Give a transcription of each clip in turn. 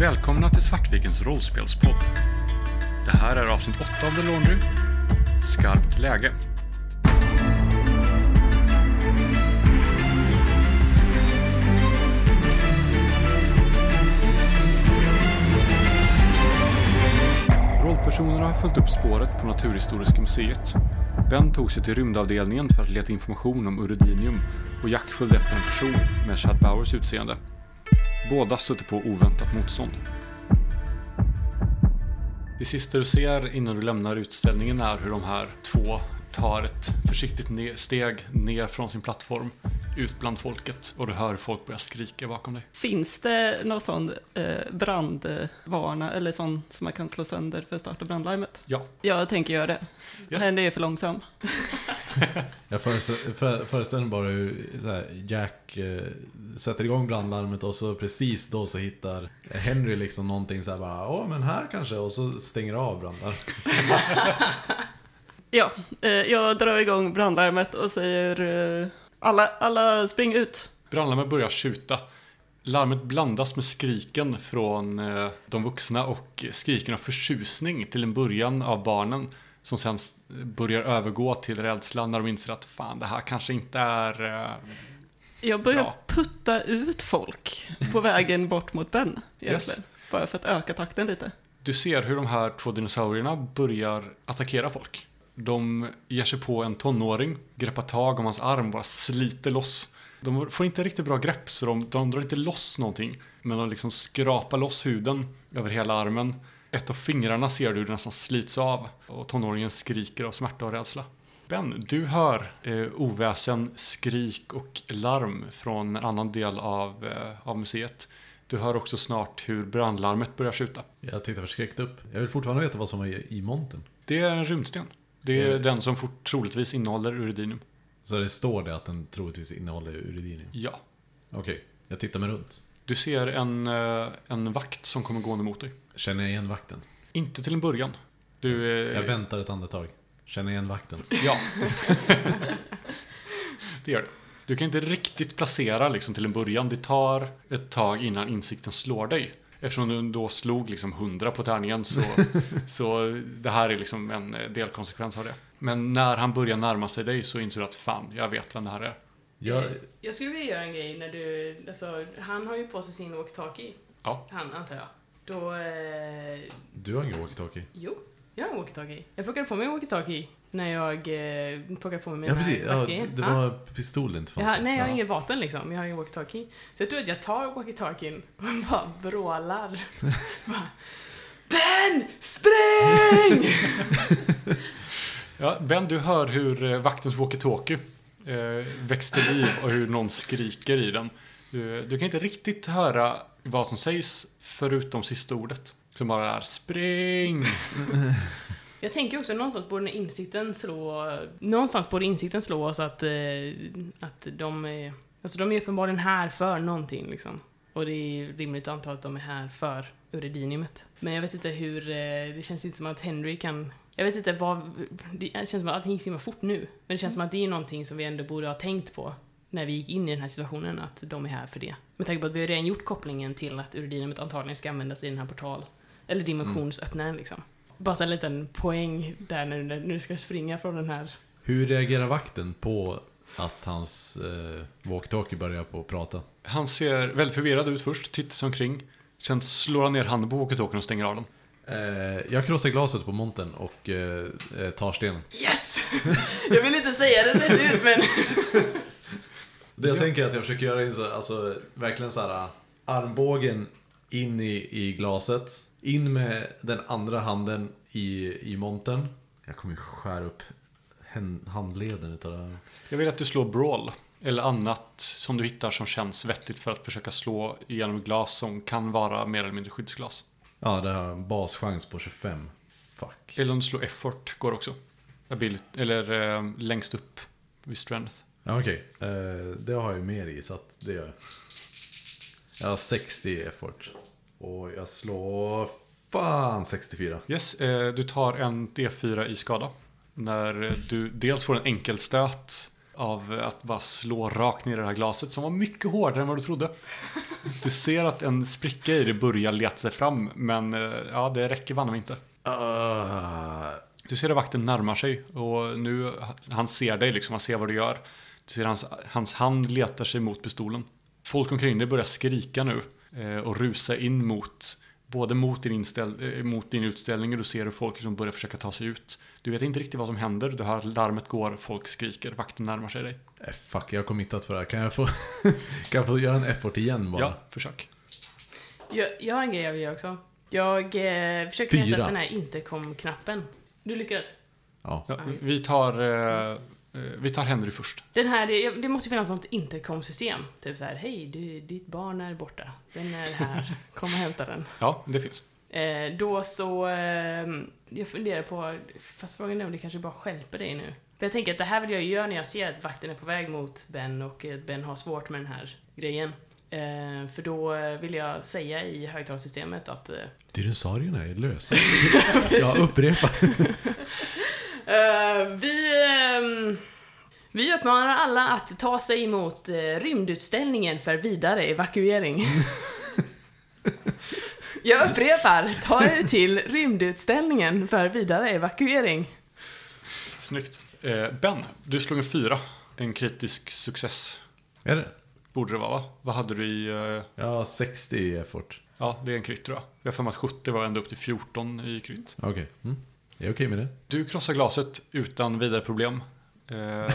Välkomna till Svartvikens rollspelspodd. Det här är avsnitt 8 av The Laundry. Skarpt läge. Rollpersonerna har följt upp spåret på Naturhistoriska museet. Ben tog sig till rymdavdelningen för att leta information om uridinium och Jack följde efter en person med Chad Bowers utseende. Båda stötte på oväntat motstånd. Det sista du ser innan du lämnar utställningen är hur de här två tar ett försiktigt steg ner från sin plattform ut bland folket och du hör folk börja skrika bakom dig. Finns det någon sån eh, brandvarna eller sån som man kan slå sönder för att starta brandlarmet? Ja. Jag tänker göra det. Yes. Men det är för långsam. Jag föreställer, för, föreställer mig bara hur så här, Jack eh, sätter igång brandlarmet och så precis då så hittar Henry liksom någonting så här bara Åh men här kanske och så stänger av brandlarmet. Ja, eh, jag drar igång brandlarmet och säger eh, alla, alla spring ut. Brandlarmet börjar tjuta. Larmet blandas med skriken från eh, de vuxna och skriken av förtjusning till en början av barnen som sen börjar övergå till rädsla när de inser att fan, det här kanske inte är... Jag börjar Bra. putta ut folk på vägen bort mot Ben. Egentligen. Yes. Bara för att öka takten lite. Du ser hur de här två dinosaurierna börjar attackera folk. De ger sig på en tonåring, greppar tag om hans arm bara sliter loss. De får inte riktigt bra grepp så de, de drar inte loss någonting. Men de liksom skrapar loss huden över hela armen. Ett av fingrarna ser du hur det nästan slits av. Och tonåringen skriker av smärta och rädsla. Ben, du hör eh, oväsen, skrik och larm från en annan del av, eh, av museet. Du hör också snart hur brandlarmet börjar skjuta. Jag tittar förskräckt upp. Jag vill fortfarande veta vad som var i, montern. Det är en rymdsten. Det är Mm. den som fort, troligtvis innehåller uridinium. Så det står det att den troligtvis innehåller uridinium. Ja. Okej, jag tittar mig runt. Du ser en, eh, en vakt som kommer gående mot dig. Känner jag igen vakten? Inte till en början. Du... eh, Jag väntar ett andetag. Känner jag igen vakten? Ja. det gör du. Du kan inte riktigt placera liksom till en början. Det tar ett tag innan insikten slår dig. Eftersom du då slog liksom 100 på tärningen så, så det här är liksom en delkonsekvens av det. Men när han börjar närma sig dig så inser du att fan, jag vet vem det här är. Jag, Jag skulle vilja göra en grej när du, alltså, han har ju på sig sin walkie-talkie. Ja. Han, antar jag. Då, eh, du har ingen walkie-talkie? jo, jag har en walkie-talkie. Jag plockade på mig en walkie-talkie när jag eh, plockade på mig Ja mina precis, ja, det Ja. var pistolen inte fanns. Jag har, nej, jag har Ja. inget vapen liksom. Jag har ingen walkie-talkie. Så jag tror att jag tar walkie-talkien och bara vrålar. bara, ben, spring! Ja, Ben, du hör hur eh, vaktens walkie-talkie eh, till liv och hur någon skriker i den. Du, du kan inte riktigt höra vad som sägs förutom sista ordet. Som bara är spring. Jag tänker också någonstans borde den insikten slå... Någonstans borde insikten slå oss att, eh, att de är... Alltså de är uppenbarligen här för någonting liksom. Och det är rimligt att anta att de är här för uridiniumet. Men jag vet inte hur... Eh, det känns inte som att Henry kan... Jag vet inte vad... Det känns som att allting gick så himla fort nu. Men det känns som att det är någonting som vi ändå borde ha tänkt på när vi gick in i den här situationen, att de är här för det. Med tanke på att vi har redan gjort kopplingen till att uridiniumet antagligen ska användas i den här portal... Eller dimensionsöppnaren liksom. Bara så en liten poäng där när när du ska springa från den här. Hur reagerar vakten på att hans eh, walkie-talkie börjar på att prata? Han ser väldigt förvirrad ut först, tittar sig omkring. Sen slår han ner handen på walkie-talkien och stänger av den. Eh, jag krossar glaset på montern och eh, eh, tar stenen. Yes! Jag vill inte säga det rätt ut men... Det jag tänker att jag försöker göra är så, alltså verkligen så här armbågen in i, i glaset. In med den andra handen i, i montern. Jag kommer ju skära upp handleden utav det här. Jag vill att du slår brawl. Eller annat som du hittar som känns vettigt för att försöka slå igenom glas som kan vara mer eller mindre skyddsglas. Ja, det har en baschans på 25. Fuck. Eller om du slår effort går också. Ability, eller eh, längst upp vid strength. Ja, okej. Eh, det har jag ju mer i, så att det gör jag. Jag har 60 effort. Och jag slår... Fan, 64. Yes, eh, du tar en D4 i skada. När du dels får en enkelstöt av att bara slå rakt ner i det här glaset som var mycket hårdare än vad du trodde. Du ser att en spricka i det börjar leta sig fram, men eh, ja, det räcker mig inte. Uh, Du ser att vakten närmar sig och nu, han ser dig liksom, han ser vad du gör. Du ser hans, hans hand letar sig mot pistolen. Folk omkring dig börjar skrika nu eh, och rusa in mot, både mot din, inställ, eh, mot din utställning och du ser hur folk liksom börjar försöka ta sig ut. Du vet inte riktigt vad som händer, du hör larmet går, folk skriker, vakten närmar sig dig. eh, fuck, jag har committat för det här. Kan jag få, kan jag få göra en effort igen bara? Ja, försök. Jag, jag har en grej jag vill göra också. Jag eh, försöker Fyra. leta efter den här intercom-knappen. Du lyckades. Ja. Ja, vi tar, eh, eh, vi tar Henry först. Den här, det, det måste ju finnas något intercom-system. Typ så här, hej, du, ditt barn är borta. Den är här, kom och hämta den. Ja, det finns. Eh, då så, eh, jag funderar på, fast frågan är om det kanske bara skälper dig nu. För jag tänker att det här vill jag göra när jag ser att vakten är på väg mot Ben och eh, Ben har svårt med den här grejen. Eh, för då eh, vill jag säga i högtalarsystemet att eh, Dinosaurierna är lösa. jag upprepar. Eh, vi, ehm, vi uppmanar alla att ta sig mot uh, rymdutställningen för vidare evakuering. Jag upprepar, ta er till rymdutställningen för vidare evakuering. Snyggt. Eh, ben, du slog en fyra. En kritisk success. Är det? Borde det vara va? Vad hade du i... Eh, Ja, 60 i effort. ja, det är en krytt tror jag. Jag har för mig att 70 var ända upp till 14 i krytt. Okej. Mm. Jag är okej med det. Du krossar glaset utan vidare problem. Eh,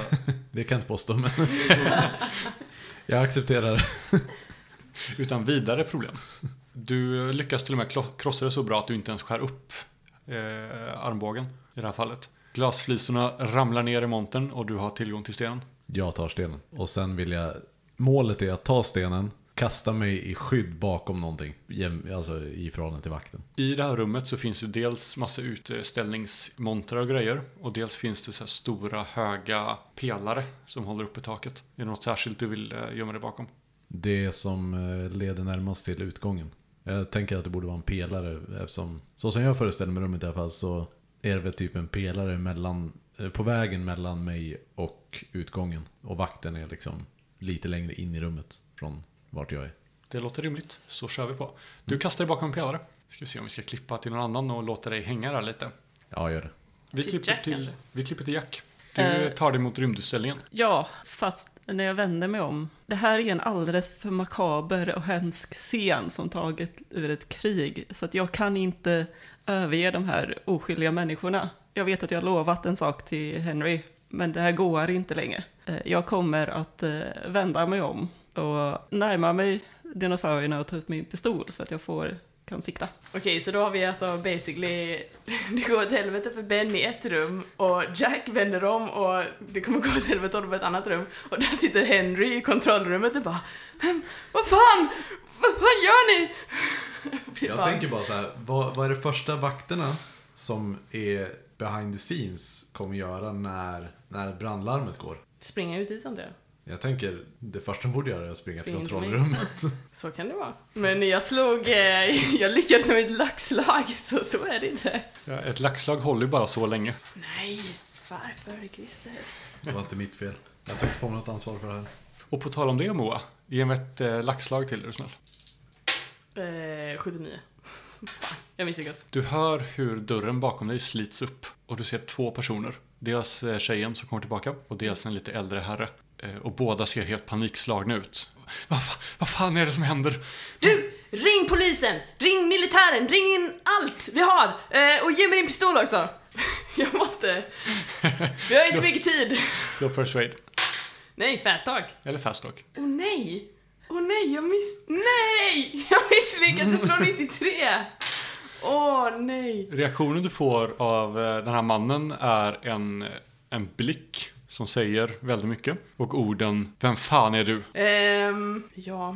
Det kan jag inte påstå, men... jag accepterar. utan vidare problem. Du lyckas till och med krossa det så bra att du inte ens skär upp eh, armbågen i det här fallet. Glasflisorna ramlar ner i montern och du har tillgång till stenen. Jag tar stenen. Och sen vill jag... Målet är att ta stenen, kasta mig i skydd bakom någonting. Alltså i förhållande till vakten. I det här rummet så finns det dels massa utställningsmontrar och grejer och dels finns det så här stora höga pelare som håller uppe taket. Är det något särskilt du vill eh, gömma dig bakom? Det som eh, leder närmast till utgången. Jag tänker att det borde vara en pelare eftersom, så som jag föreställer mig rummet i alla fall, så är det väl typ en pelare mellan, eh, på vägen mellan mig och utgången. Och vakten är liksom lite längre in i rummet från vart jag är. Det låter rimligt, så kör vi på. Du kastar dig bakom en pelare. Ska vi se om vi ska klippa till någon annan och låta dig hänga där lite. Ja, gör det. Vi Till klipper Jack, till, vi klipper till Jack. Du Eh. tar dig mot rymdutställningen. Ja, fast när jag vänder mig om. Det här är en alldeles för makaber och hemsk scen som taget ur ett krig. Så att jag kan inte överge de här oskyldiga människorna. Jag vet att jag har lovat en sak till Henry, men det här går inte längre. Eh, Jag kommer att eh, vända mig om och närma mig dinosaurierna och ta ut min pistol så att jag får, kan sikta. Okej, så då har vi alltså basically, det går åt helvete för Ben i ett rum och Jack vänder om och det kommer gå åt helvete honom i ett annat rum och där sitter Henry i kontrollrummet och bara Men vad fan, vad fan gör ni? Jag tänker bara så här, vad, vad är det första vakterna som är behind the scenes kommer göra när, när brandlarmet går? Springa ut dit antar jag. Jag tänker, det första de borde göra är att springa till Spring till mig. kontrollrummet. Så kan det vara. Men jag slog, eh, jag lyckades med ett laxslag, så så är det inte. Ja, ett laxslag håller ju bara så länge. Nej, varför Christer? Det var inte mitt fel. Jag tar inte på mig något ansvar för det här. Och på tal om det Moa, ge mig ett eh, laxslag till är du snäll. Eh, 79. Fan, jag misslyckas. Du hör hur dörren bakom dig slits upp och du ser två personer. Dels eh, tjejen som kommer tillbaka och dels en lite äldre herre. Eh, Och båda ser helt panikslagna ut. Vad, vad fan är det som händer? Du! Ring polisen! Ring militären! Ring in allt vi har! Eh, och ge mig din pistol också! Jag måste... Vi har inte mycket tid! Slå persuade. Nej, fast talk. Eller fast talk. Åh nej! Åh nej, jag miss... Nej! Jag misslyckades, jag slår 93! Åh nej! Reaktionen du får av eh, den här mannen är en, en blick som säger väldigt mycket. Och orden Vem fan är du? Ehm, ja...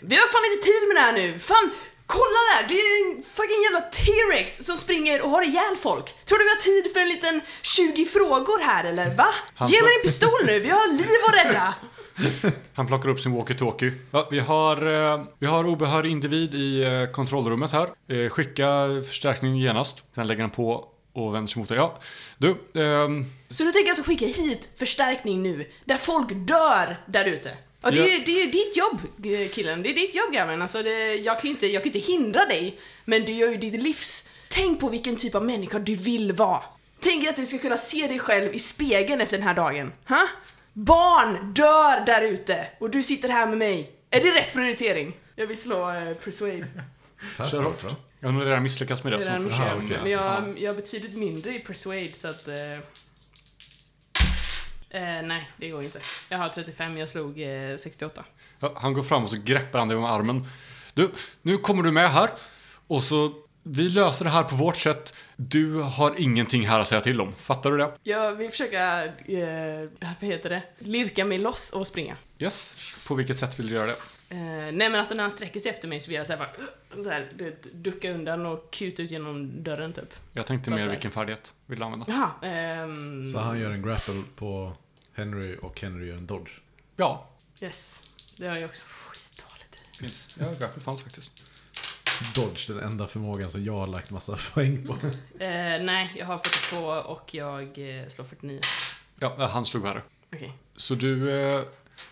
Vi har fan inte tid med det här nu! Fan, kolla där! Det är en fucking jävla T-Rex som springer och har ihjäl folk. Tror du vi har tid för en liten 20 frågor här eller va? Han Ge mig din pistol nu, vi har liv att rädda! Han plockar upp sin walkie-talkie. Ja, vi, har, eh, vi har obehörig individ i eh, kontrollrummet här. Eh, skicka förstärkning genast. Sen lägger han på och vänder sig mot dig. Ja, du, ehm, Så du tänker alltså skicka hit förstärkning nu, där folk dör där ute? Ja, det, är ju, det är ju ditt jobb, eh, killen. Det är ditt jobb, grabben. Alltså, det, jag, kan ju inte, jag kan ju inte hindra dig, men du gör ju ditt livs. Tänk på vilken typ av människa du vill vara. Tänk att du ska kunna se dig själv i spegeln efter den här dagen. Ha? Barn dör där ute, och du sitter här med mig. Är det rätt prioritering? Jag vill slå eh, persuade. Fast Kör start, va? jag har redan misslyckats med det. Det är Aha, känner, okej. Men jag, jag har betydligt mindre i persuade så att... Eh, eh, nej, det går inte. Jag har 35, jag slog eh, 68. Ja, han går fram och så greppar han dig om armen. Du, nu kommer du med här. Och så, vi löser det här på vårt sätt. Du har ingenting här att säga till om. Fattar du det? Jag vill försöka, eh, vad heter det, lirka mig loss och springa. Yes. På vilket sätt vill du göra det? Eh, nej men alltså när han sträcker sig efter mig så vill jag så här bara, så här, ducka undan och kuta ut genom dörren typ. Jag tänkte mer vilken färdighet vill du använda. Jaha, ehm, Så han gör en grapple på Henry och Henry gör en dodge. Ja. yes. Det har jag också skitdåligt i. Finns. Ja, grapple fanns faktiskt. Dodge, den enda förmågan som jag har lagt massa poäng på. Eh, nej, jag har 42 och jag eh, slår 49. Ja, han slog värre. Okej. Så du, eh,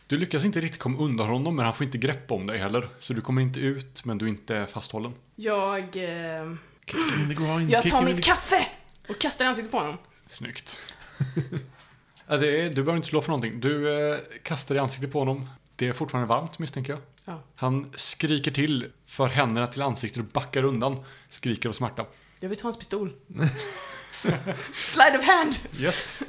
du lyckas inte riktigt komma undan honom, men han får inte grepp om dig heller. Så du kommer inte ut, men du är inte fasthållen. Jag... Eh, groin, jag tar mitt kaffe och kastar i ansiktet på honom. Snyggt. ja, det är, du behöver inte slå för någonting. Du eh, kastar i ansiktet på honom. Det är fortfarande varmt misstänker jag. Ja. Han skriker till, för händerna till ansiktet och backar undan. Skriker av smärta. Jag vill ta hans pistol. Slide of hand! Yes.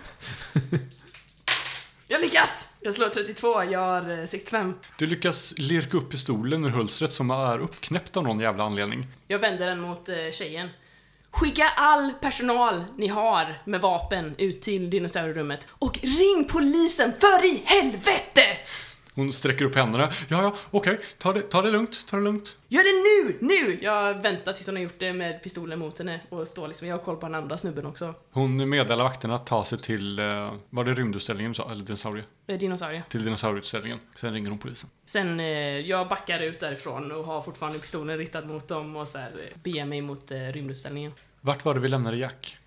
Jag lyckas! Jag slår 32, jag har eh, 65. Du lyckas lirka upp pistolen ur hölstret som är uppknäppt av någon jävla anledning. Jag vänder den mot eh, tjejen. Skicka all personal ni har med vapen ut till dinosaurierummet och ring polisen för i helvete! Hon sträcker upp händerna. Ja, ja, okej. Ta, det, ta det lugnt, ta det lugnt. Gör det nu, nu! Jag väntar tills hon har gjort det med pistolen mot henne och står liksom, jag har koll på den andra snubben också. Hon meddelar vakterna att ta sig till, eh, var det rymdutställningen du sa? Eller dinosaurie? Eh, Dinosaurie. Till dinosaurieutställningen. Sen ringer hon polisen. Sen, eh, jag backar ut därifrån och har fortfarande pistolen riktad mot dem och så här, beger mig mot rymdutställningen. Vart var det vi lämnade Jack?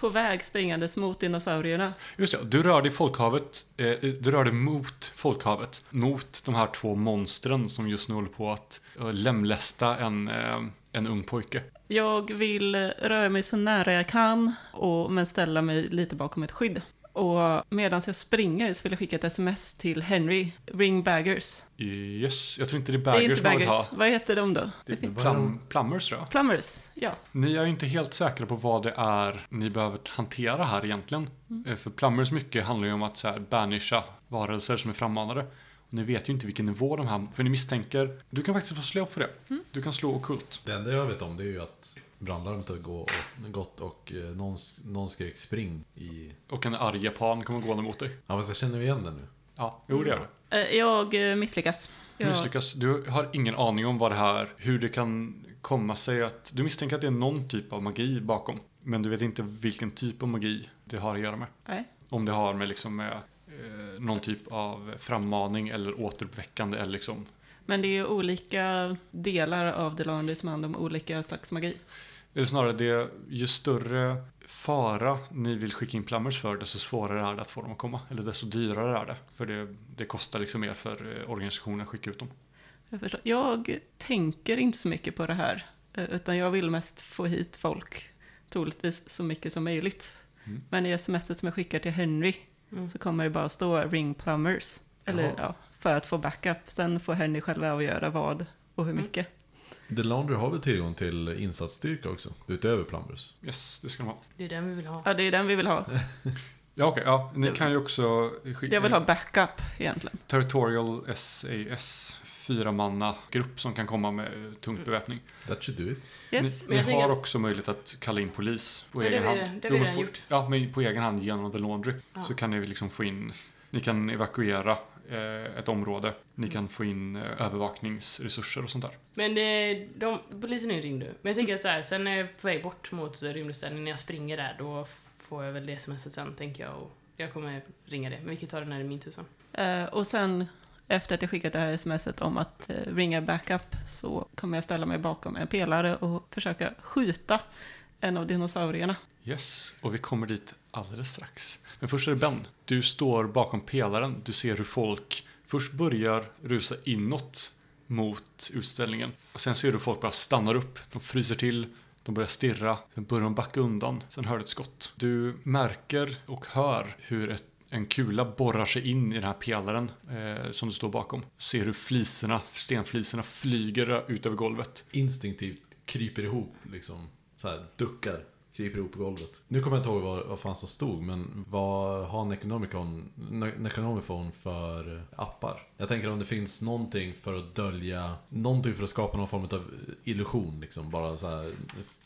På väg springandes mot dinosaurierna. Just ja, du rör dig i folkhavet. Eh, du rör dig mot folkhavet. Mot de här två monstren som just nu håller på att eh, lemlästa en, eh, en ung pojke. Jag vill röra mig så nära jag kan, och, men ställa mig lite bakom ett skydd. Och medan jag springer så vill jag skicka ett sms till Henry, Ring Baggers. Yes, jag tror inte det är det är baggers inte man vill Baggers. ha. Vad heter de då? Det Det plum, plumbers tror jag. Plumbers, ja. Ni är ju inte helt säkra på vad det är ni behöver hantera här egentligen. Eh, För plumbers mycket handlar ju om att så här, banisha varelser som är frammanade. Och ni vet ju inte vilken nivå de här, för ni misstänker, du kan faktiskt få slå för det. Du kan slå okult. Det enda jag vet om det är ju att brandlarmet gå- gått och eh, någon, någon skrek spring i... Och en arg japan kommer gående mot dig. Ja, fast jag känner igen den nu. Ja, jo det gör det. Eh, Jag eh, misslyckas. Jag, misslyckas. Du har ingen aning om vad det här, hur det kan komma sig att... Du misstänker att det är någon typ av magi bakom. Men du vet inte vilken typ av magi det har att göra med. nej. Om det har med liksom med eh, någon typ av frammaning eller återuppväckande eller liksom... Men det är olika delar av The Laundry som handlar om olika slags magi. Eller snarare det, ju större fara ni vill skicka in plumbers för, desto svårare är det att få dem att komma. Eller desto dyrare är det. För det, det kostar liksom mer för eh, organisationen att skicka ut dem. Jag, förstår. jag tänker inte så mycket på det här, eh, utan jag vill mest få hit folk, troligtvis så mycket som möjligt. Mm. Men i smset som jag skickar till Henry Mm. så kommer det bara stå ring plumbers, eller Jaha. ja, för att få backup. Sen får Henry själv avgöra vad och hur Mm. mycket. The Laundry har väl tillgång till insatsstyrka också? Utöver Plumbers? Yes, det ska de ha. Det är den vi vill ha. Ja, det är den vi vill ha. Ja, okej. ja, ni kan ju också skicka... Jag vill ha backup egentligen. Territorial SAS, fyra manna grupp som kan komma med tungt beväpning. That should do it. Yes. Ni, ni har tänker- också möjlighet att kalla in polis på Ja, det egen vi hand. redan- det har vi redan gjort. Ja, men på egen hand genom The Laundry. Ja. Så kan ni liksom få in, ni kan evakuera ett område. Ni kan få in eh, övervakningsresurser och sånt där. Men det, de, polisen är ju ringd nu. Men jag tänker att så här, sen när jag är på väg bort mot rymdutställningen, när jag springer där, då får jag väl det smset sen, tänker jag. Och jag kommer ringa det. Men vi kan ta det när det är min tur sen. Eh, och sen efter att jag skickat det här smset om att eh, ringa backup så kommer jag ställa mig bakom en pelare och försöka skjuta en av dinosaurierna. Yes, och vi kommer dit alldeles strax. Men först är det Ben. Du står bakom pelaren. Du ser hur folk först börjar rusa inåt mot utställningen. Och sen ser du hur folk bara stannar upp. De fryser till. De börjar stirra. Sen börjar de backa undan. Sen hör du ett skott. Du märker och hör hur ett en kula borrar sig in i den här pelaren eh, som du står bakom. Ser hur fliserna, stenfliserna flyger ut över golvet. Instinktivt kryper ihop, liksom. Så här, duckar. Kryper ihop på golvet. Nu kommer jag inte ihåg vad, vad fan som stod, men vad har Necronomicon, Necronomicon för appar? Jag tänker om det finns någonting för att dölja, någonting för att skapa någon form av illusion, liksom. Bara så här,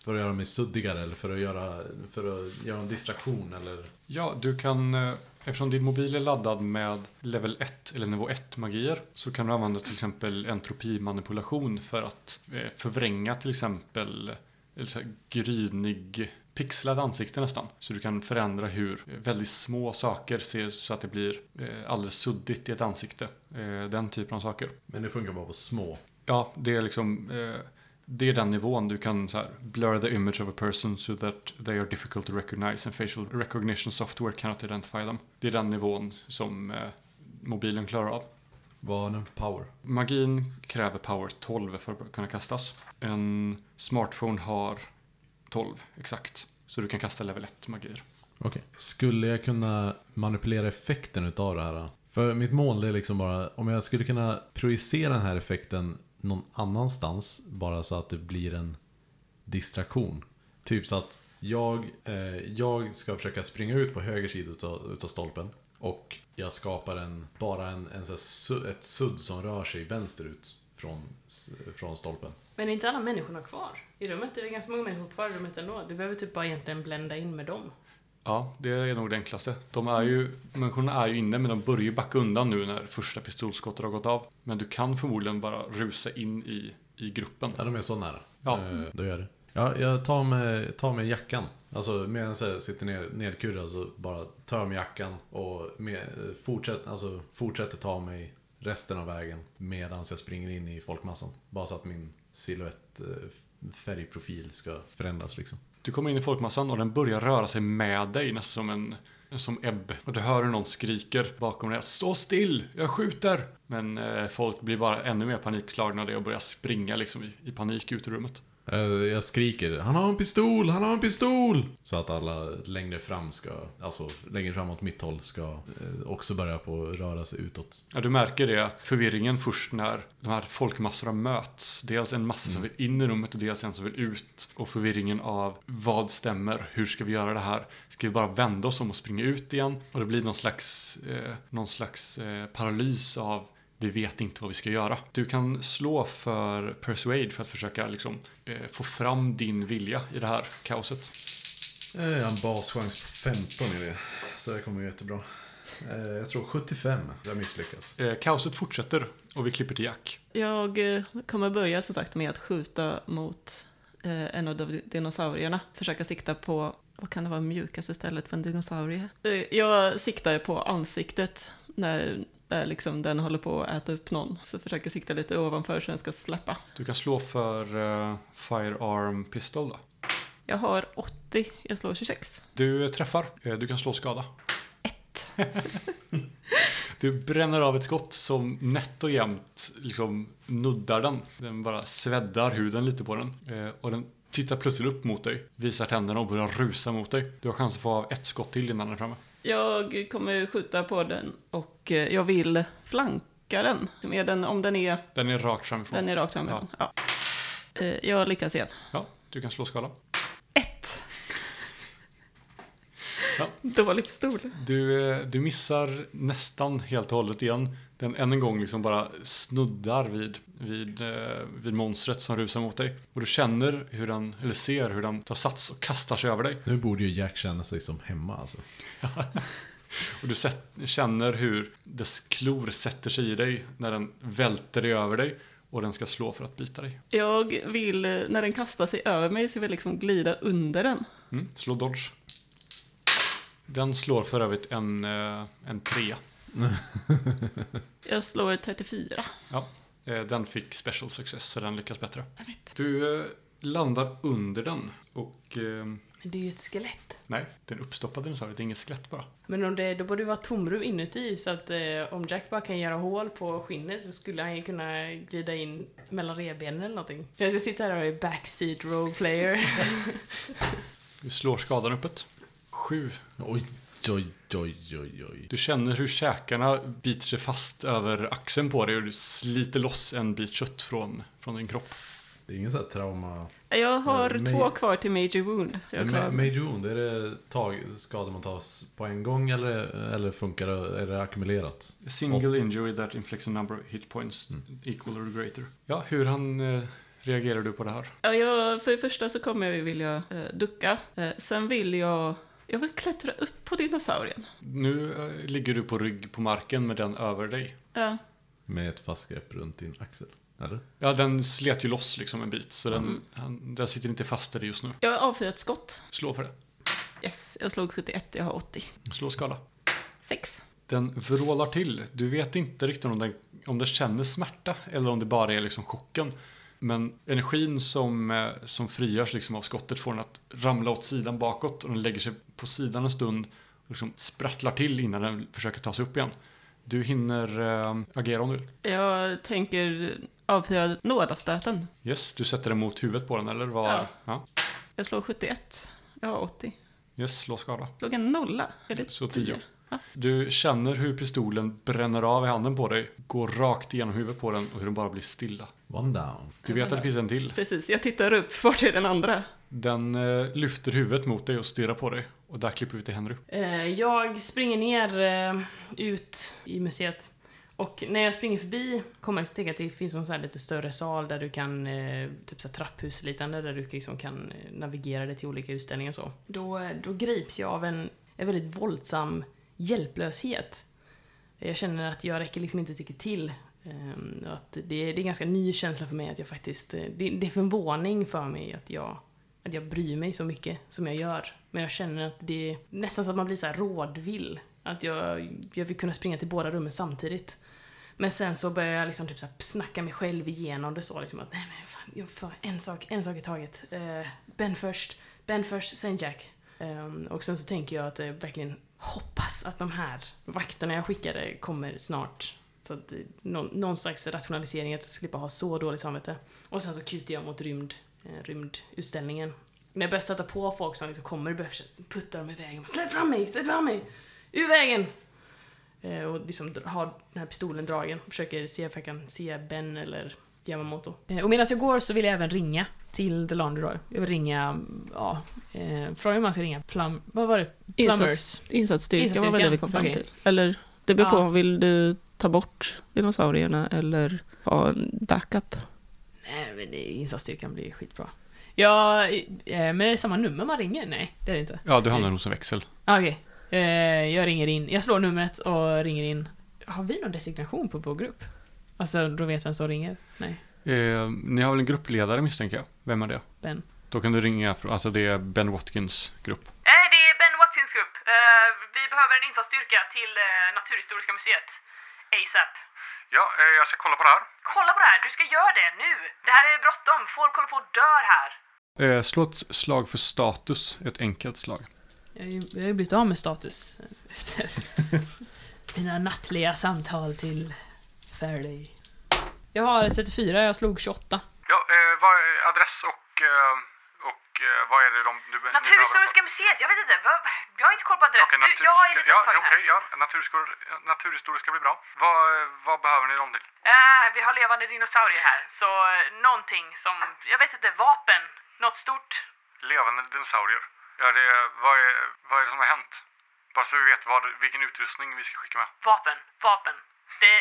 för att göra mig suddigare eller för att göra, för att göra en distraktion eller... Ja, du kan, eh, eftersom din mobil är laddad med level 1 eller nivå 1 magier så kan du använda till exempel entropimanipulation för att eh, förvränga till exempel eller så här, grynig pixlade ansikte nästan. Så du kan förändra hur väldigt små saker ser så att det blir eh, alldeles suddigt i ett ansikte. Eh, Den typen av saker. Men det funkar bara på små. Ja, det är liksom eh, det är den nivån du kan så här, blur the image of a person so that they are difficult to recognize and facial recognition software cannot identify them. Det är den nivån som mobilen klarar av. Vad har den för power? Magin kräver power 12 för att kunna kastas. En smartphone har 12 exakt. Så du kan kasta level 1 magier. Okej. Skulle jag kunna manipulera effekten utav det här? För mitt mål är liksom bara, om jag skulle kunna projicera den här effekten någon annanstans, bara så att det blir en distraktion. Typ så att jag, eh, jag ska försöka springa ut på höger sida utav, utav stolpen. Och jag skapar en, bara en, en så här, ett sudd som rör sig vänsterut från, från stolpen. Men är inte alla människorna kvar i rummet? Det är ganska många människor kvar i rummet ändå. Du behöver typ bara egentligen blända in med dem. Ja, det är nog det enklaste. De är ju, människorna är ju inne men de börjar ju backa undan nu när första pistolskottet har gått av. Men du kan förmodligen bara rusa in i, i gruppen. Ja, de är så nära. Ja. Eh, då gör det. Ja, jag tar med, tar med jackan. Alltså medan jag sitter ner, nedkurad så bara tar jag med jackan och med, fortsätter, alltså, fortsätter ta mig resten av vägen medan jag springer in i folkmassan. Bara så att min silhuett, eh, färgprofil ska förändras liksom. Du kommer in i folkmassan och den börjar röra sig med dig nästan som en som ebb. Och du hör hur någon skriker bakom dig. Stå still! Jag skjuter! Men eh, folk blir bara ännu mer panikslagna av det och börjar springa liksom i, i panik ut ur rummet. Eh, Jag skriker Han har en pistol! Han har en pistol! Så att alla längre fram ska, alltså längre fram åt mitt håll ska eh, också börja på att röra sig utåt. Ja, du märker det, förvirringen först när de här folkmassorna möts. Dels en massa som vill in i rummet och dels en som vill ut. Och förvirringen av vad stämmer? Hur ska vi göra det här? Ska vi bara vända oss om och springa ut igen? Och det blir någon slags, eh, någon slags eh, paralys av vi vet inte vad vi ska göra. Du kan slå för persuade för att försöka liksom, eh, få fram din vilja i det här kaoset. Eh, Jag har en baschans på 15 i det. Så det kommer ju jättebra. Eh, Jag tror 75. Jag misslyckas. Eh, kaoset fortsätter och vi klipper till Jack. Jag eh, kommer börja som sagt med att skjuta mot eh, en av dinosaurierna. Försöka sikta på, vad kan det vara mjukaste stället för en dinosaurie? Eh, jag siktar på ansiktet när, där liksom den håller på att äta upp någon. Så försöker sikta lite ovanför så den ska släppa. Du kan slå för eh, Firearm Pistol då. Jag har 80, jag slår 26. Du träffar. Eh, Du kan slå skada. Ett. Du bränner av ett skott som nätt och jämnt liksom nuddar den. Den bara sveddar huden lite på den. Eh, Och den tittar plötsligt upp mot dig, visar tänderna och börjar rusa mot dig. Du har chans att få av ett skott till innan den är framme. Jag kommer skjuta på den och eh, jag vill flanka den. Är den om den är, Den är rakt framifrån. den är rakt framifrån. Ja. Eh, Jag lyckas igen. Ja, du kan slå skada. Ett. Ja. Dålig pistol. Du, eh, du missar nästan helt och hållet igen. Den än en gång liksom bara snuddar vid, vid, eh, vid monstret som rusar mot dig. Och du känner hur den, eller ser hur den tar sats och kastar sig över dig. Nu borde ju Jack känna sig som hemma alltså. Och du sett, känner hur dess klor sätter sig i dig när den välter dig över dig och den ska slå för att bita dig. Jag vill, eh, när den kastar sig över mig, så vill jag liksom glida under den. Mm, slå dodge. Den slår för övrigt en, eh, en trea. Jag slår 34. Ja, eh, den fick special success så den lyckas bättre. Du eh, landar under den och eh, Men det är ju ett skelett. Nej, det är en uppstoppad dinosaurie, det är inget skelett bara. Men om det, då borde det vara tomrum inuti så att eh, om Jack bara kan göra hål på skinnet så skulle han ju kunna glida in mellan revbenen eller någonting. Jag ska sitta här och är backseat roleplayer. Du slår skadan uppåt. Sju. Oj, oj, oj, oj, oj. Du känner hur käkarna biter sig fast över axeln på dig och du sliter loss en bit kött från, från din kropp. Det är ingen sån här trauma... Jag har men- två kvar till Major Wound. Jag Ma-. Major wound, är det tag, skador man tar på en gång eller, eller funkar det, är det ackumulerat? A single injury that inflicts a number of hit points equal or greater. Ja, hur han eh, reagerar du på det här? Ja, jag, för det första så kommer jag vilja eh, ducka. Eh, sen vill jag... Jag vill klättra upp på dinosaurien. Nu eh, ligger du på rygg på marken med den över dig. Ja, Med ett fast grepp runt din axel? Eller? Ja, den slet ju loss liksom en bit, så den, han, den sitter inte fast i dig just nu. jag avfyrar ett skott. Slå för det. Yes, jag slog 71, jag har 80. Slå skada. 6. Den vrålar till. Du vet inte riktigt om den, om den känner smärta eller om det bara är liksom chocken. Men energin som, eh, som frigörs liksom av skottet får den att ramla åt sidan bakåt och den lägger sig på sidan en stund och liksom sprattlar till innan den försöker ta sig upp igen. Du hinner äh, agera om du vill. Jag tänker avfyra nådastöten. Yes, du sätter den mot huvudet på den eller var? Ja. ja. Jag slår 71. Jag har 80. Yes, slå skada. Slog en nolla. Är det Så 10? 10. Du känner hur pistolen bränner av i handen på dig, går rakt igenom huvudet på den och hur den bara blir stilla. One down. Du vet att det finns en till. Precis, jag tittar upp. Vart är den andra? Den eh, lyfter huvudet mot dig och stirrar på dig. Och där klipper vi till Henry. Eh, jag springer ner eh, ut i museet. Och när jag springer förbi kommer jag att tänka att det finns en lite större sal där du kan, eh, typ så här trapphusliknande, där du liksom kan navigera dig till olika utställningar och så. Då, då grips jag av en, en väldigt våldsam hjälplöshet. Jag känner att jag räcker liksom inte riktigt till. Ehm, att det, det är en ganska ny känsla för mig att jag faktiskt, det, det är förvåning för mig att jag, att jag bryr mig så mycket som jag gör. Men jag känner att det är nästan så att man blir så här rådvill. Att jag, jag vill kunna springa till båda rummen samtidigt. Men sen så börjar jag liksom typ så här snacka mig själv igenom det så liksom att nej men fan, jag får en sak, en sak i taget. Eh, ben först, Ben först, sen Jack. Ehm, och sen så tänker jag att jag verkligen hoppas att de här vakterna jag skickade kommer snart. Så att eh, någon, någon slags rationalisering, att jag ska slippa ha så dåligt samvete. Och sen så kutar jag mot rymd, rymdutställningen. När jag börjar stöta på folk som liksom kommer, börjar försöka putta dem i vägen. Släpp fram mig, släpp fram mig! Ur vägen! Eh, och liksom har den här pistolen dragen. Försöker se if jag kan se Ben eller Yamamoto. Eh, och medan jag går så vill jag även ringa till The Laundry Roy. Jag vill ringa, ja, eh, fråga om man ska ringa Plum... Vad var det? Plumbers. Insats, insatsstyrka var väl det vi kom fram Insatsstyrkan, till. Eller, det beror på, Ja. vill du ta bort dinosaurierna eller ha en backup? Nej, men det, insatsstyrkan blir skitbra. Ja, eh, men är det samma nummer man ringer? Nej, det är det inte. Ja, du hamnar hos en växel. Ah, Okej. Eh, jag ringer in. Jag slår numret och ringer in. Har vi någon designation på vår grupp? Alltså, då vet vem som ringer? Nej, Eh, ni har väl en gruppledare misstänker jag? Vem är det? Ben. Då kan du ringa, alltså det är Ben Watkins grupp. Nej, det är Ben Watkins grupp. Eh, vi behöver en insatsstyrka till Naturhistoriska museet. ASAP. Ja, eh, jag ska kolla på det här. Kolla på det här, du ska göra det nu. Det här är bråttom, folk håller på att dör här. Eh, slå ett slag för status, ett enkelt slag. Jag har ju blivit av med status efter mina nattliga samtal till Faraday. Jag har ett 34, jag slog 28. Ja, eh, vad är adress och, eh, och eh, vad är det de... Du, Naturhistoriska museet, jag vet inte, vad, jag har inte koll på adress. Okej, du, natur, jag är lite ja, upptagen okej, här. ja, naturhistor, naturhistoriska blir bra. Vad, vad behöver ni dem till? Eh, vi har levande dinosaurier här, så eh, någonting som, jag vet inte, vapen, något stort. Levande dinosaurier. Ja, det, vad, är, vad är det som har hänt? Bara så vi vet vad, vilken utrustning vi ska skicka med. Vapen, vapen. Det,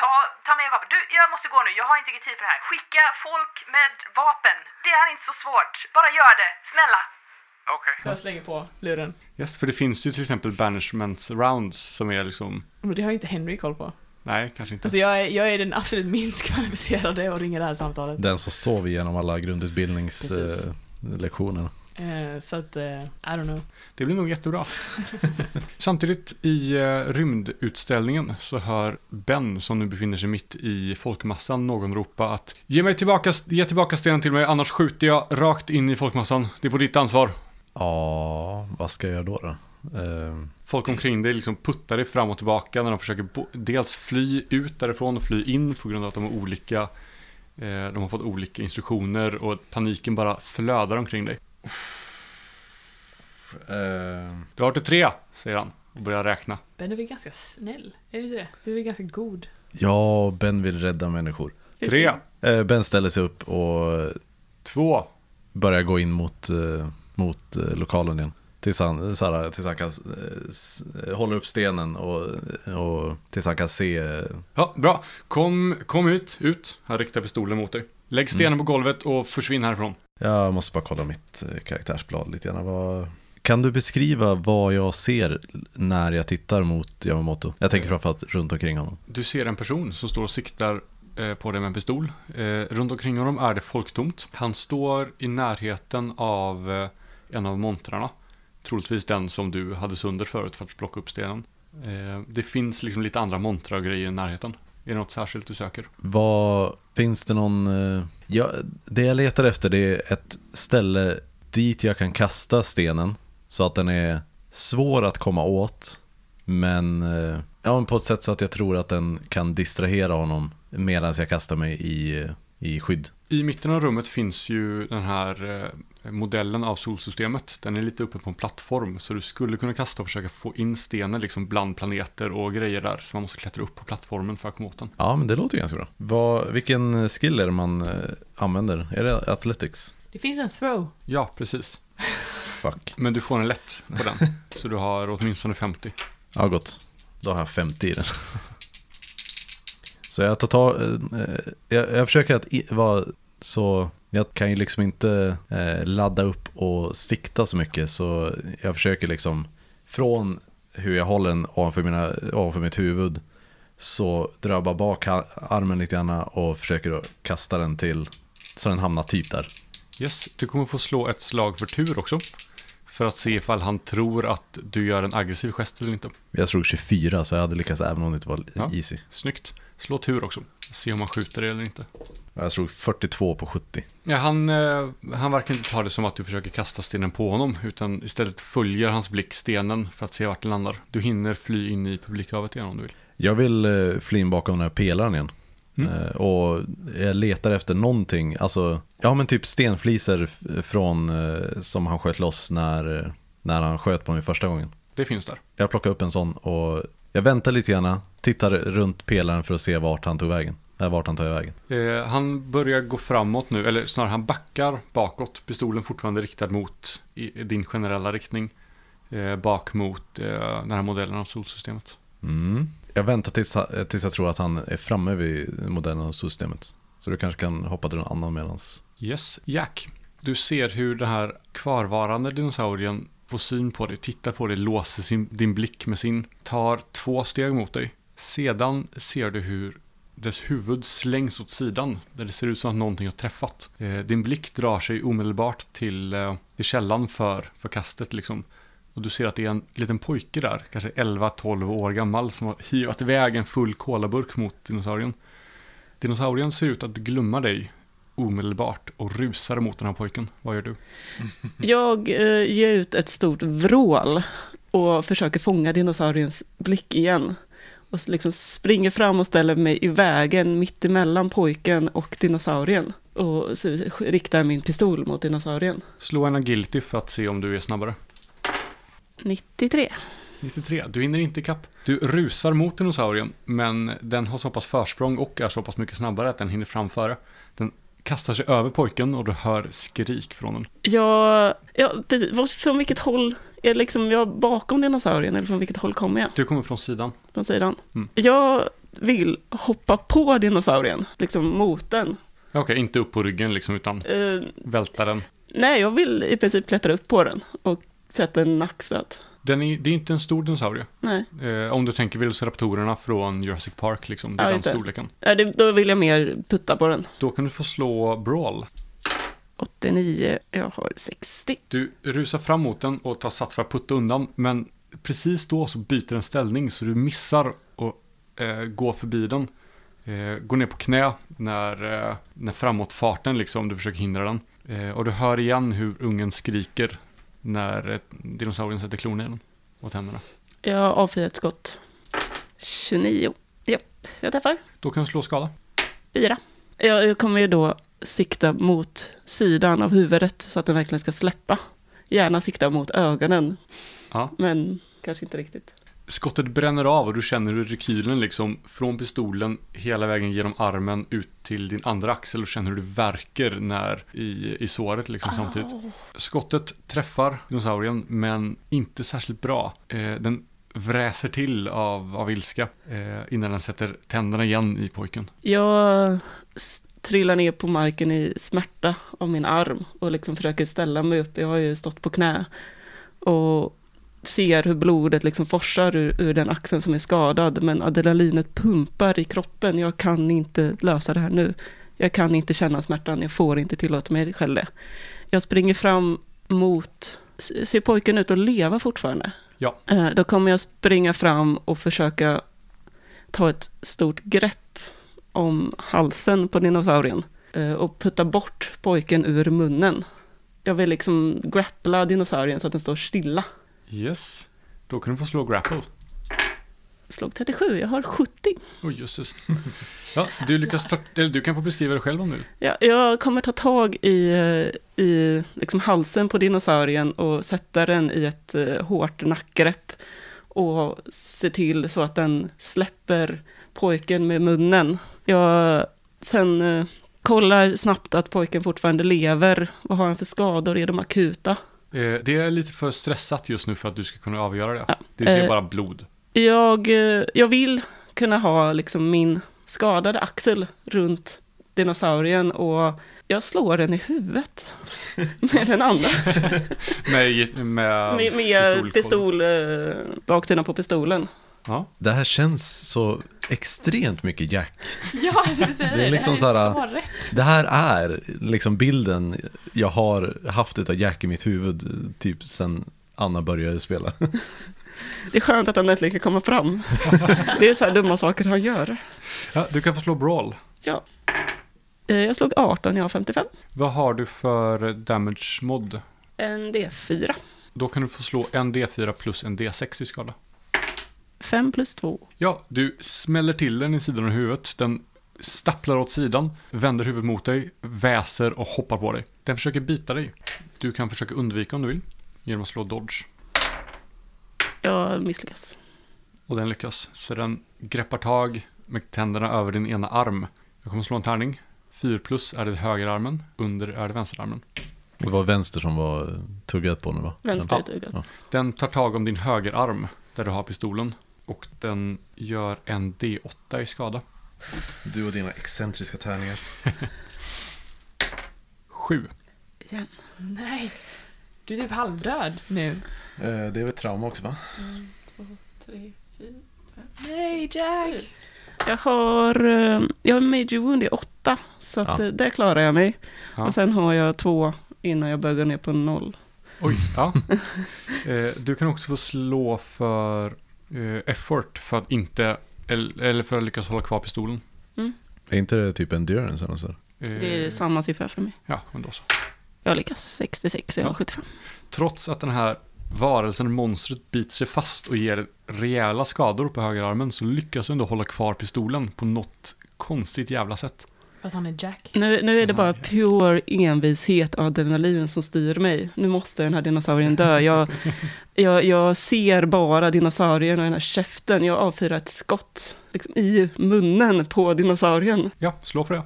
ta, ta med vapen. Du, jag måste gå nu. Jag har inte tid för det här. Skicka folk med vapen. Det är inte så svårt. Bara gör det. Snälla. Okej. Jag slänger på luren. Yes, för det finns ju till exempel banishment rounds som är liksom... Men det har ju inte Henry koll på. Nej, kanske inte. Alltså jag är, jag är den absolut minst kvalificerade att ringa det här samtalet. Den som sov igenom alla Precis. grundutbildningslektioner. Eh, så att, eh, I don't know. Det blir nog jättebra. Samtidigt i eh, rymdutställningen så hör Ben, som nu befinner sig mitt i folkmassan, någon ropa att Ge mig tillbaka, ge tillbaka stenen till mig, annars skjuter jag rakt in i folkmassan. Det är på ditt ansvar. Ja, vad ska jag göra då? då? Eh, Folk omkring dig liksom puttar dig fram och tillbaka när de försöker dels fly ut därifrån och fly in på grund av att de har olika eh, de har fått olika instruktioner och paniken bara flödar omkring dig. Eh, Du har till tre, säger han och börjar räkna. Ben är väl ganska snäll? Är du inte det? Du är väl ganska god? ja, Ben vill rädda människor. Tre, Eh, ben ställer sig upp och två, börjar gå in mot, eh, mot lokalen igen. Tills han, så här, tills han kan eh, hålla upp stenen och, och tills han kan se. Ja, bra. Kom, kom ut, ut. Han riktar pistolen mot dig. Lägg stenen på golvet och försvinn härifrån. Jag måste bara kolla mitt karaktärsblad lite grann. Vad... Kan du beskriva vad jag ser när jag tittar mot Yamamoto? Jag tänker framförallt runt omkring honom. Du ser en person som står och siktar eh, på dig med en pistol. Eh, runt omkring honom är det folktomt. Han står i närheten av eh, en av montrarna. Troligtvis den som du hade sönder förut för att plocka upp stenen. Eh, det finns liksom lite andra montrar och grejer i närheten. Är det något särskilt du söker? Vad, finns det någon... eh, Ja, det jag letar efter det är ett ställe dit jag kan kasta stenen så att den är svår att komma åt. Men eh, ja, men på ett sätt så att jag tror att den kan distrahera honom medan jag kastar mig i, i skydd. I mitten av rummet finns ju den här eh, modellen av solsystemet. Den är lite uppe på en plattform så du skulle kunna kasta och försöka få in stenen liksom bland planeter och grejer där. Så man måste klättra upp på plattformen för att komma åt den. Ja, men det låter ju ganska bra. Vad, vilken skill är det man eh, använder? Är det Athletics? Det finns en throw. Ja, precis. Fuck. Men du får en lätt på den. Så du har åtminstone 50. Ja, gott. Då har jag 50 i den. Så jag tar tag, eh, jag, jag försöker att i- vara så, jag kan ju liksom inte eh, ladda upp och sikta så mycket så jag försöker liksom från hur jag håller den ovanför, mina, ovanför mitt huvud så drar jag bara bak armen lite grann och försöker då kasta den till så den hamnar typ där. Yes, du kommer få slå ett slag för tur också. För att se ifall han tror att du gör en aggressiv gest eller inte. Jag slog 24 så jag hade lyckats även om det inte var Ja. easy. Snyggt. Slå tur också. Se om han skjuter eller inte. Jag slog 42 på 70. Ja, han, eh, han verkar inte ta det som att du försöker kasta stenen på honom, utan istället följer hans blick stenen för att se vart den landar. Du hinner fly in i publikhavet igen om du vill. Jag vill eh, fly in bakom den här pelaren igen. Mm. Eh, och jag letar efter någonting, alltså, ja men typ stenfliser från, eh, som han sköt loss när, när han sköt på mig första gången. Det finns där. Jag plockar upp en sån och jag väntar lite grann, tittar runt pelaren för att se vart han tog vägen. Eller vart han tar vägen. Eh, han börjar gå framåt nu, eller snarare han backar bakåt. Pistolen fortfarande riktad mot i, din generella riktning. Eh, bak mot eh, den här modellen av solsystemet. Mm. Jag väntar tills, tills jag tror att han är framme vid modellen av systemet. Så du kanske kan hoppa till någon annan medans. Yes, Jack. Du ser hur den här kvarvarande dinosaurien får syn på dig, tittar på dig, låser sin, din blick med sin, tar två steg mot dig. Sedan ser du hur dess huvud slängs åt sidan, där det ser ut som att någonting har träffat. Eh, din blick drar sig omedelbart till, eh, till källan för, för kastet liksom. Och du ser att det är en liten pojke där, kanske 11-12 år gammal, som har hivat iväg en full kolaburk mot dinosaurien. Dinosaurien ser ut att glömma dig omedelbart och rusar mot den här pojken. Vad gör du? Jag eh, ger ut ett stort vrål och försöker fånga dinosauriens blick igen. Och liksom springer fram och ställer mig i vägen mitt emellan pojken och dinosaurien. Och riktar min pistol mot dinosaurien. Slå en agility för att se om du är snabbare. 93. 93. Du hinner inte ikapp. Du rusar mot dinosaurien, men den har så pass försprång och är så pass mycket snabbare att den hinner framföra. Den kastar sig över pojken och du hör skrik från den. Jag, ja, precis. Från vilket håll? Är liksom jag bakom dinosaurien eller från vilket håll kommer jag? Du kommer från sidan. Från sidan? Mm. Jag vill hoppa på dinosaurien, liksom mot den. Okej, inte upp på ryggen liksom, utan Eh, välta den. nej, jag vill i princip klättra upp på den och sätta en nackstöt. den är, det är inte en stor dinosaurie. Nej, Eh, om du tänker velociraptorerna från Jurassic Park, liksom, det är Ja, den det. storleken. Nej, det, då vill jag mer putta på den. Då kan du få slå brawl. 89, jag har 60. Du rusar fram mot den och tar sats för att putta undan, men precis då så byter den ställning så du missar och eh, går förbi den. Eh, går ner på knä när, eh, när framåtfarten liksom, du försöker hindra den. Eh, och du hör igen hur ungen skriker när dinosaurien sätter klorna i den och tänderna. Jag avfyrar ett skott. 29. Japp, jag träffar. Då kan du slå skada. Fyra. Jag, jag kommer ju då sikta mot sidan av huvudet så att den verkligen ska släppa. Gärna sikta mot ögonen, Ja. men kanske inte riktigt. Skottet bränner av och du känner hur rekylen liksom från pistolen hela vägen genom armen ut till din andra axel och känner hur det värker när i, i såret liksom samtidigt. Skottet träffar dinosaurien men inte särskilt bra. Eh, den vräser till av, av ilska eh, innan den sätter tänderna igen i pojken. Jag trillar ner på marken i smärta av min arm och liksom försöker ställa mig upp. Jag har ju stått på knä och ser hur blodet liksom forsar ur, ur den axeln som är skadad, men adrenalinet pumpar i kroppen. Jag kan inte lösa det här nu. Jag kan inte känna smärtan, jag får inte tillåta mig själv det. Jag springer fram mot, ser pojken ut att leva fortfarande? Ja. Eh, Då kommer jag springa fram och försöka ta ett stort grepp om halsen på dinosaurien eh, och putta bort pojken ur munnen. Jag vill liksom grappla dinosaurien så att den står stilla. Yes. Då kan du få slå grapple. Slog 37, jag har 70. Oj, jösses. Ja, du lyckas ta, eller du kan få beskriva det själv om du vill. Ja, jag kommer ta tag i, eh, i liksom halsen på dinosaurien och sätta den i ett eh, hårt nackgrepp och se till så att den släpper pojken med munnen. Jag sen eh, kollar snabbt att pojken fortfarande lever. Vad har han för skador? Är de akuta? Eh, det är lite för stressat just nu för att du ska kunna avgöra det. Ja, Det ser eh, bara blod. Jag, eh, jag vill kunna ha liksom min skadade axel runt dinosaurien och jag slår den i huvudet med den andas. Med, med, med med pistol, eh, baksidan på pistolen. Ja. Det här känns så extremt mycket Jack. Ja, det. Det är liksom det här är så här- så rätt. Det här är liksom bilden jag har haft utav Jack i mitt huvud typ sen Anna började spela. Det är skönt att han äntligen kan komma fram. Det är så här dumma saker han gör. ja, du kan få slå brawl. Ja. Eh, Jag slog 18, jag har 55. Vad har du för damage mod? En D4. Då kan du få slå en D4 plus en D6 i skada. 5 plus 2. Ja, du smäller till den i sidan av huvudet. Den stapplar åt sidan, vänder huvudet mot dig, väser och hoppar på dig. Den försöker bita dig. Du kan försöka undvika om du vill, genom att slå dodge. Jag misslyckas. Och den lyckas. Så den greppar tag med tänderna över din ena arm. Jag kommer slå en tärning. 4 plus är det högerarmen, under är det vänsterarmen. Det var vänster som var tuggat på nu va? Vänster Ja. Ja. Den tar tag om din högerarm, där du har pistolen. Och den gör en D8 i skada. Du och dina excentriska tärningar. 7. Igen. Nej. Du är typ halvdöd nu. Eh, Det är väl trauma också va? Tre, fyra. Nej, Jack. Jag har, eh, jag har major wound i 8, så att, Ja. eh, där klarar jag mig. Ja. Och sen har jag två innan jag börjar ner på noll. Oj, ja. Du kan också få slå för effort för att inte, eller eller för att lyckas hålla kvar pistolen. Är inte det typ endurance eller? Eh, Det är samma siffra för mig. Ja, men då så. Jag lyckas 66, jag har Ja. 75. Trots att den här varelsen, monstret, biter sig fast och ger rejäla skador på högerarmen så lyckas du ändå hålla kvar pistolen på något konstigt jävla sätt. För att han är Jack. Nu, nu är det bara pure envishet och adrenalin som styr mig. Nu måste den här dinosaurien dö. Jag, jag, jag ser bara dinosaurien och den här käften. Jag avfyrar ett skott liksom, i munnen på dinosaurien. Ja, slå för det.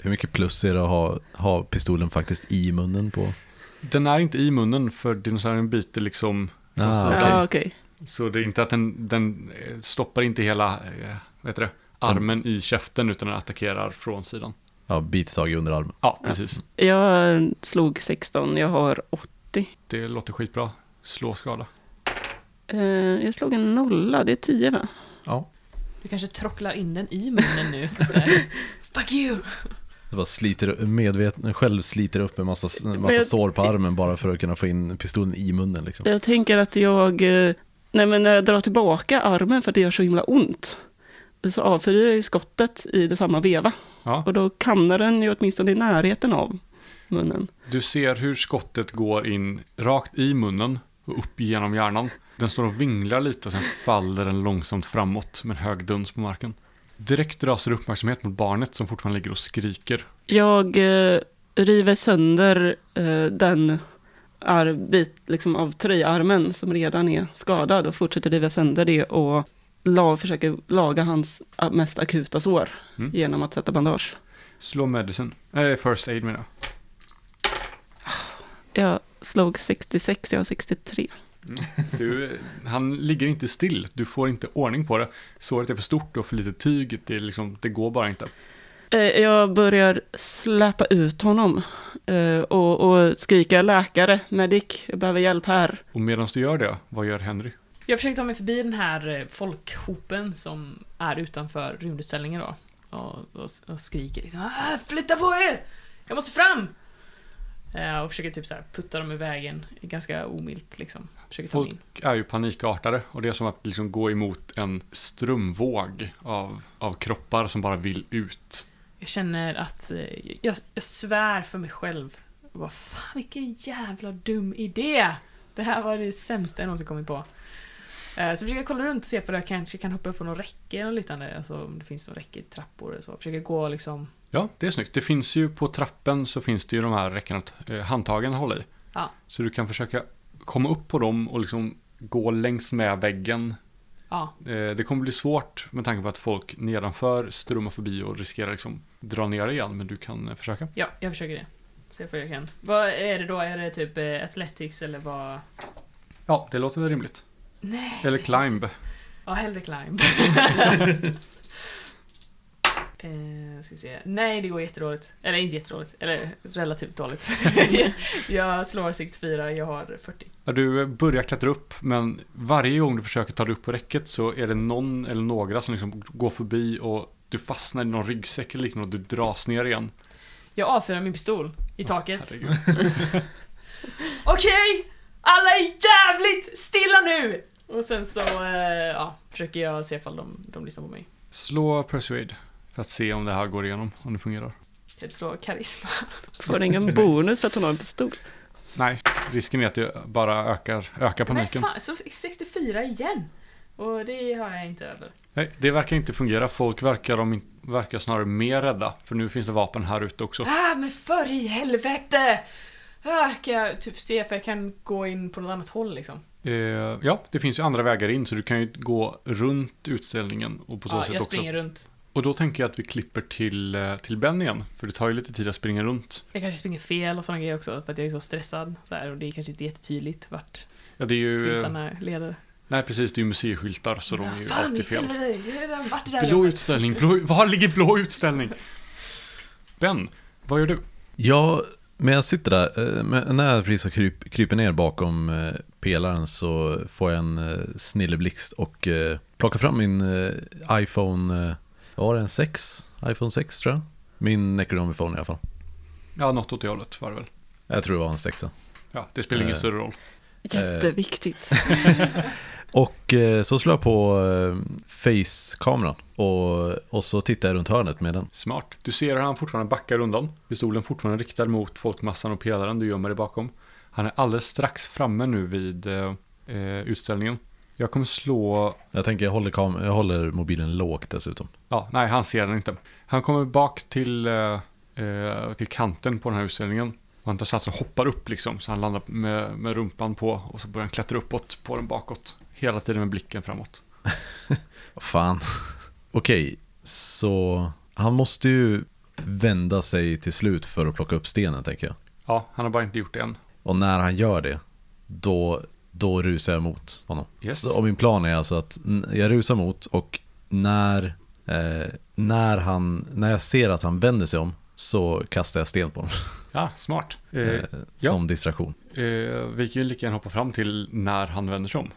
Hur mycket plus är det att ha, ha pistolen faktiskt i munnen på? Den är inte i munnen för dinosaurien biter liksom. Ah, okej. Ja, okej. Så det är inte att den, den stoppar inte hela, eh, vad heter det, armen i käften utan den attackerar från sidan. Ja, bittag under armen. Ja, precis. Jag slog 16, jag har 80. Det låter skitbra. Slå skada. Eh, jag slog en nolla, det är 10 va? Ja. Du kanske trocklar in den i munnen nu. Fuck you! Det var sliter, medveten, själv sliter upp en massa, en massa jag- sår på armen bara för att kunna få in pistolen i munnen liksom. Jag tänker att jag, eh, nej men när jag drar tillbaka armen för att det gör så himla ont, så avfyrar ju skottet i det samma veva. Ja, Och då hamnar den ju åtminstone i närheten av. munnen. Du ser hur skottet går in rakt i munnen och upp genom hjärnan. Den står och vinglar lite och sen faller den långsamt framåt med en hög duns på marken. Direkt det uppmärksamhet mot barnet som fortfarande ligger och skriker. Jag eh, river sönder eh, den bit liksom, av tröjarmen som redan är skadad och fortsätter riva sönder det och la, försöker laga hans mest akuta sår Mm. genom att sätta bandage. Slå medicine. Nej, first aid menar jag. Jag slog 66, jag har 63. Du, han ligger inte still. Du får inte ordning på det. Såret är för stort och för lite tyg. Det, liksom, det går bara inte. Eh, Jag börjar släpa ut honom eh, och, och skrika läkare, medic, jag behöver hjälp här. Och medan du gör det, vad gör Henry? Jag försöker ta mig förbi den här eh, folkhopen som är utanför rymdutställningen då. Och, och, och skriker liksom "Ah, Flytta på er! Jag måste fram! Eh, och försöker typ så här putta dem i vägen. Ganska omilt liksom. Försöker ta mig in. Folk är ju panikartade och det är som att liksom gå emot en strömvåg av, av kroppar som bara vill ut. Jag känner att eh, jag, jag svär för mig själv. Och bara, fan vilken jävla dum idé! Det här var det sämsta jag någonsin kommit på. Eh, Så försöker jag kolla runt och se för jag kanske kan hoppa upp på någon räcke eller liknande. Alltså om det finns någon räcke, trappor eller så. Försöker gå liksom... Ja, det är snyggt. Det finns ju på trappen så finns det ju de här räckena, eh, handtagen att hålla i. Ja. Så du kan försöka komma upp på dem och liksom gå längs med väggen. Ja, Eh, Det kommer bli svårt med tanke på att folk nedanför strömmar förbi och riskerar liksom dra ner igen, men du kan försöka. ja jag försöker det. Se vad jag kan. Vad är det då? Är det typ Athletics eller vad? Ja, det låter väl rimligt. Nej. Eller climb. Ja, hellre climb. eh, ska vi se. Nej, det går jättedåligt. Eller inte jättedåligt. Eller relativt dåligt. jag slår 64, jag har 40. Ja, du börjar klättra upp, men varje gång du försöker ta dig upp på räcket så är det någon eller några som liksom går förbi och du fastnar i någon ryggsäck eller liknande och du dras ner igen. Jag avfyrar min pistol i taket. Okej! Alla är jävligt stilla nu! Och sen så, eh, ja, försöker jag se ifall de, de lyssnar på mig. Slå persuade för att se om det här går igenom, om det fungerar. Jag slår karisma. Får ingen bonus för att hon har en pistol? Nej, risken är att det bara ökar, ökar paniken. fan, så 64 igen! Och det har jag inte över. Nej, det verkar inte fungera. Folk verkar, de, verkar snarare mer rädda, för nu finns det vapen här ute också. Ah, men för i helvete! Ah, kan jag typ se för jag kan gå in på något annat håll liksom? Eh, ja, det finns ju andra vägar in, så du kan ju gå runt utställningen och på så Ja, sätt jag också. springer runt. Och då tänker jag att vi klipper till, eh, till Ben igen, för det tar ju lite tid att springa runt. Jag kanske springer fel och sådana grejer också, för att jag är så stressad. Så här, och det är kanske inte jättetydligt vart Ja, det är ju... Eh, skyltarna leder. nej, precis, det är ju museiskyltar, så de är ju Fan, alltid fel. jag här Blå rummet. utställning, blå, var ligger blå utställning? Ben, vad gör du? Ja, men jag sitter där. eh, När jag precis har kryp, kryper ner bakom eh, pelaren så får jag en eh, snilleblixt och plockar fram min iPhone, var det, en 6? iPhone 6 tror jag. Min Necronomicon i alla fall. Ja, något åt det hållet var det väl. Jag tror det var en 6. Ja, det spelar ingen större roll. Jätteviktigt. Och eh, så slår jag på eh, face-kameran och, och så tittar jag runt hörnet med den. Smart. Du ser hur han fortfarande backar undan. Pistolen fortfarande riktad mot folkmassan och pelaren du gömmer dig bakom. Han är alldeles strax framme nu vid eh, eh, utställningen. Jag kommer slå... Jag tänker jag håller, kam- jag håller mobilen lågt dessutom. Ja, nej, han ser den inte. Han kommer bak till, eh, eh, till kanten på den här utställningen. Och han tar sats och hoppar upp liksom. Så han landar med, med rumpan på och så börjar han klättra uppåt på den bakåt. Hela tiden med blicken framåt. Fan. Okej, så han måste ju vända sig till slut för att plocka upp stenen tänker jag. Ja, han har bara inte gjort det än. Och när han gör det, då, då rusar jag mot honom. Yes. Så, och min plan är alltså att jag rusar mot och när, eh, när, han, när jag ser att han vänder sig om så kastar jag sten på honom. Ja, smart. Eh, Eh, ja. som distraktion. Eh, vi kan ju lika gärna hoppa fram till när han vänder sig om.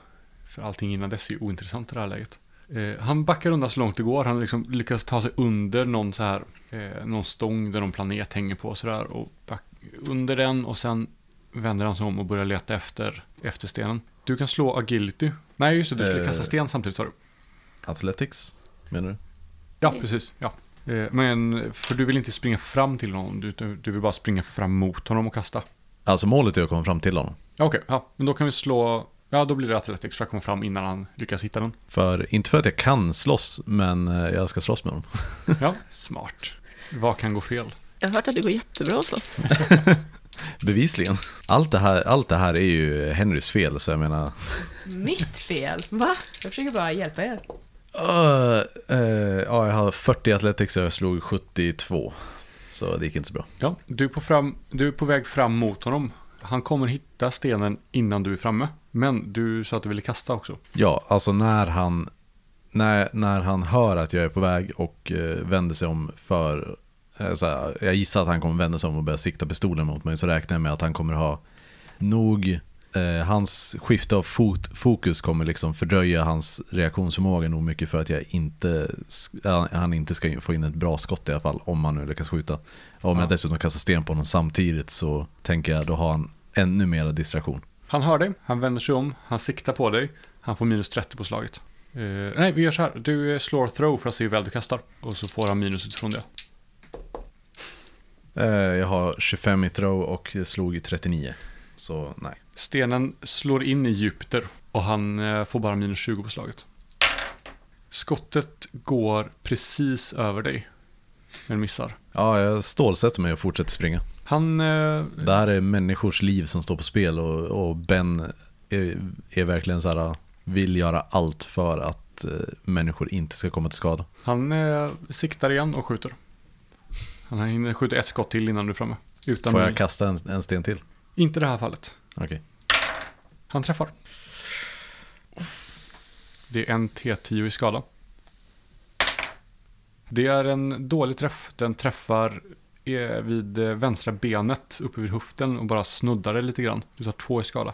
För allting innan dess är ju ointressant i det här läget. Eh, han backar undan så långt det går. Han liksom lyckas ta sig under någon så här, eh, någon stång där någon planet hänger på sådär. Och back, under den och sen vänder han sig om och börjar leta efter, efter stenen. Du kan slå agility. Nej, just det, du skulle Eh. kasta sten samtidigt sa du. Athletics, menar du? Ja, precis. Ja. Eh, Men, för du vill inte springa fram till honom, du, du vill bara springa fram mot honom och kasta. Alltså målet är att komma fram till honom. Okej, ja, men då kan vi slå, ja då blir det Athletics för att komma fram innan han lyckas hitta den. För, inte för att jag kan slåss, men eh, jag ska slåss med honom. Ja, smart. Vad kan gå fel? Jag har hört att det går jättebra att slåss. Bevisligen. Allt det, här, allt det här är ju Henrys fel, så jag menar... Mitt fel? Va? Jag försöker bara hjälpa er. Uh, uh, ja, jag har 40 Athletics och jag slog 72. Så det gick inte så bra. Ja, du är, på fram, du är på väg fram mot honom. Han kommer hitta stenen innan du är framme. Men du sa att du ville kasta också. Ja, alltså när han, när, när han hör att jag är på väg och eh, vänder sig om för... Eh, så här, jag gissar att han kommer vända sig om och börja sikta pistolen mot mig. Så räknar jag med att han kommer ha nog... Eh, hans skifte av fot, fokus kommer liksom fördröja hans reaktionsförmåga nog mycket för att jag inte, sk- han inte ska få in ett bra skott i alla fall, om han nu lyckas skjuta. Om Ja. jag dessutom kastar sten på honom samtidigt så tänker jag då har han ännu mer distraktion. Han hör dig, han vänder sig om, han siktar på dig. Han får minus 30 på slaget. Eh, nej, vi gör så här. Du eh, slår throw för att se hur väl du kastar. Och så får han minus utifrån det. Eh, Jag har 25 i throw och slog i 39. Så nej. Stenen slår in i Jupiter och han eh, får bara minus 20 på slaget. Skottet går precis över dig, men missar. Ja, jag stålsätter mig och fortsätter springa. Han, eh, Det här är människors liv som står på spel och, och Ben är, är verkligen så här, vill göra allt för att eh, människor inte ska komma till skada. han eh, siktar igen och skjuter. Han hinner skjuta ett skott till innan du är framme. Utan Får jag kasta en, en sten till? Inte det här fallet. Okej. Han träffar. Det är en T10 i skada. Det är en dålig träff. Den träffar eh, vid eh, vänstra benet uppe vid höften och bara snuddar det lite grann. Du tar två i skada.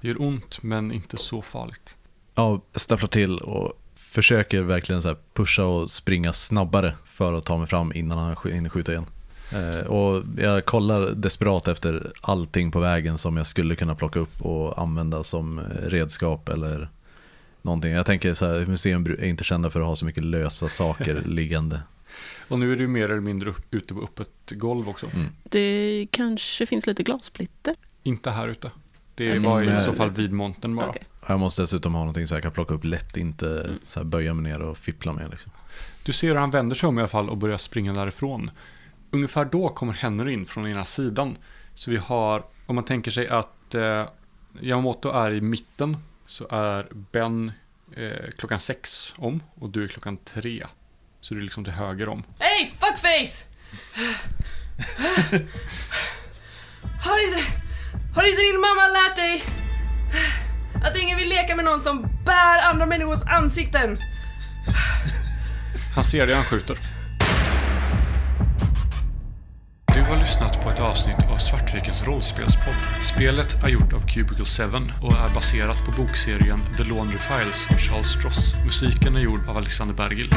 Det gör ont, men inte så farligt. Ja, stapplar till och försöker verkligen så pusha och springa snabbare för att ta mig fram innan han hinner skjuta igen. Eh, och jag kollar desperat efter allting på vägen som jag skulle kunna plocka upp och använda som redskap eller någonting. Jag tänker så här, museum är inte kända för att ha så mycket lösa saker liggande. Och nu är du mer eller mindre upp, ute på öppet golv också. Mm. Det kanske finns lite glassplitter. Inte här ute. Det Okej. var i så fall vid montern bara. Okej. Jag måste dessutom ha någonting så jag kan plocka upp lätt, inte så här böja mig ner och fippla med. Liksom. Du ser hur han vänder sig om i alla fall och börjar springa därifrån. Ungefär då kommer Henry in från ena sidan. Så vi har, om man tänker sig att eh, Yamamoto är i mitten så är Ben eh, klockan sex om och du är klockan tre. Så du är liksom till höger om. Hej, fuckface! Har inte, har inte din mamma lärt dig att ingen vill leka med någon som bär andra människors ansikten? Han ser det han skjuter. Har lyssnat på ett avsnitt av Svartvikens rollspelspodd. Spelet är gjort av Cubicle 7 och är baserat på bokserien The Laundry Files av Charles Stross. Musiken är gjord av Alexander Bergil.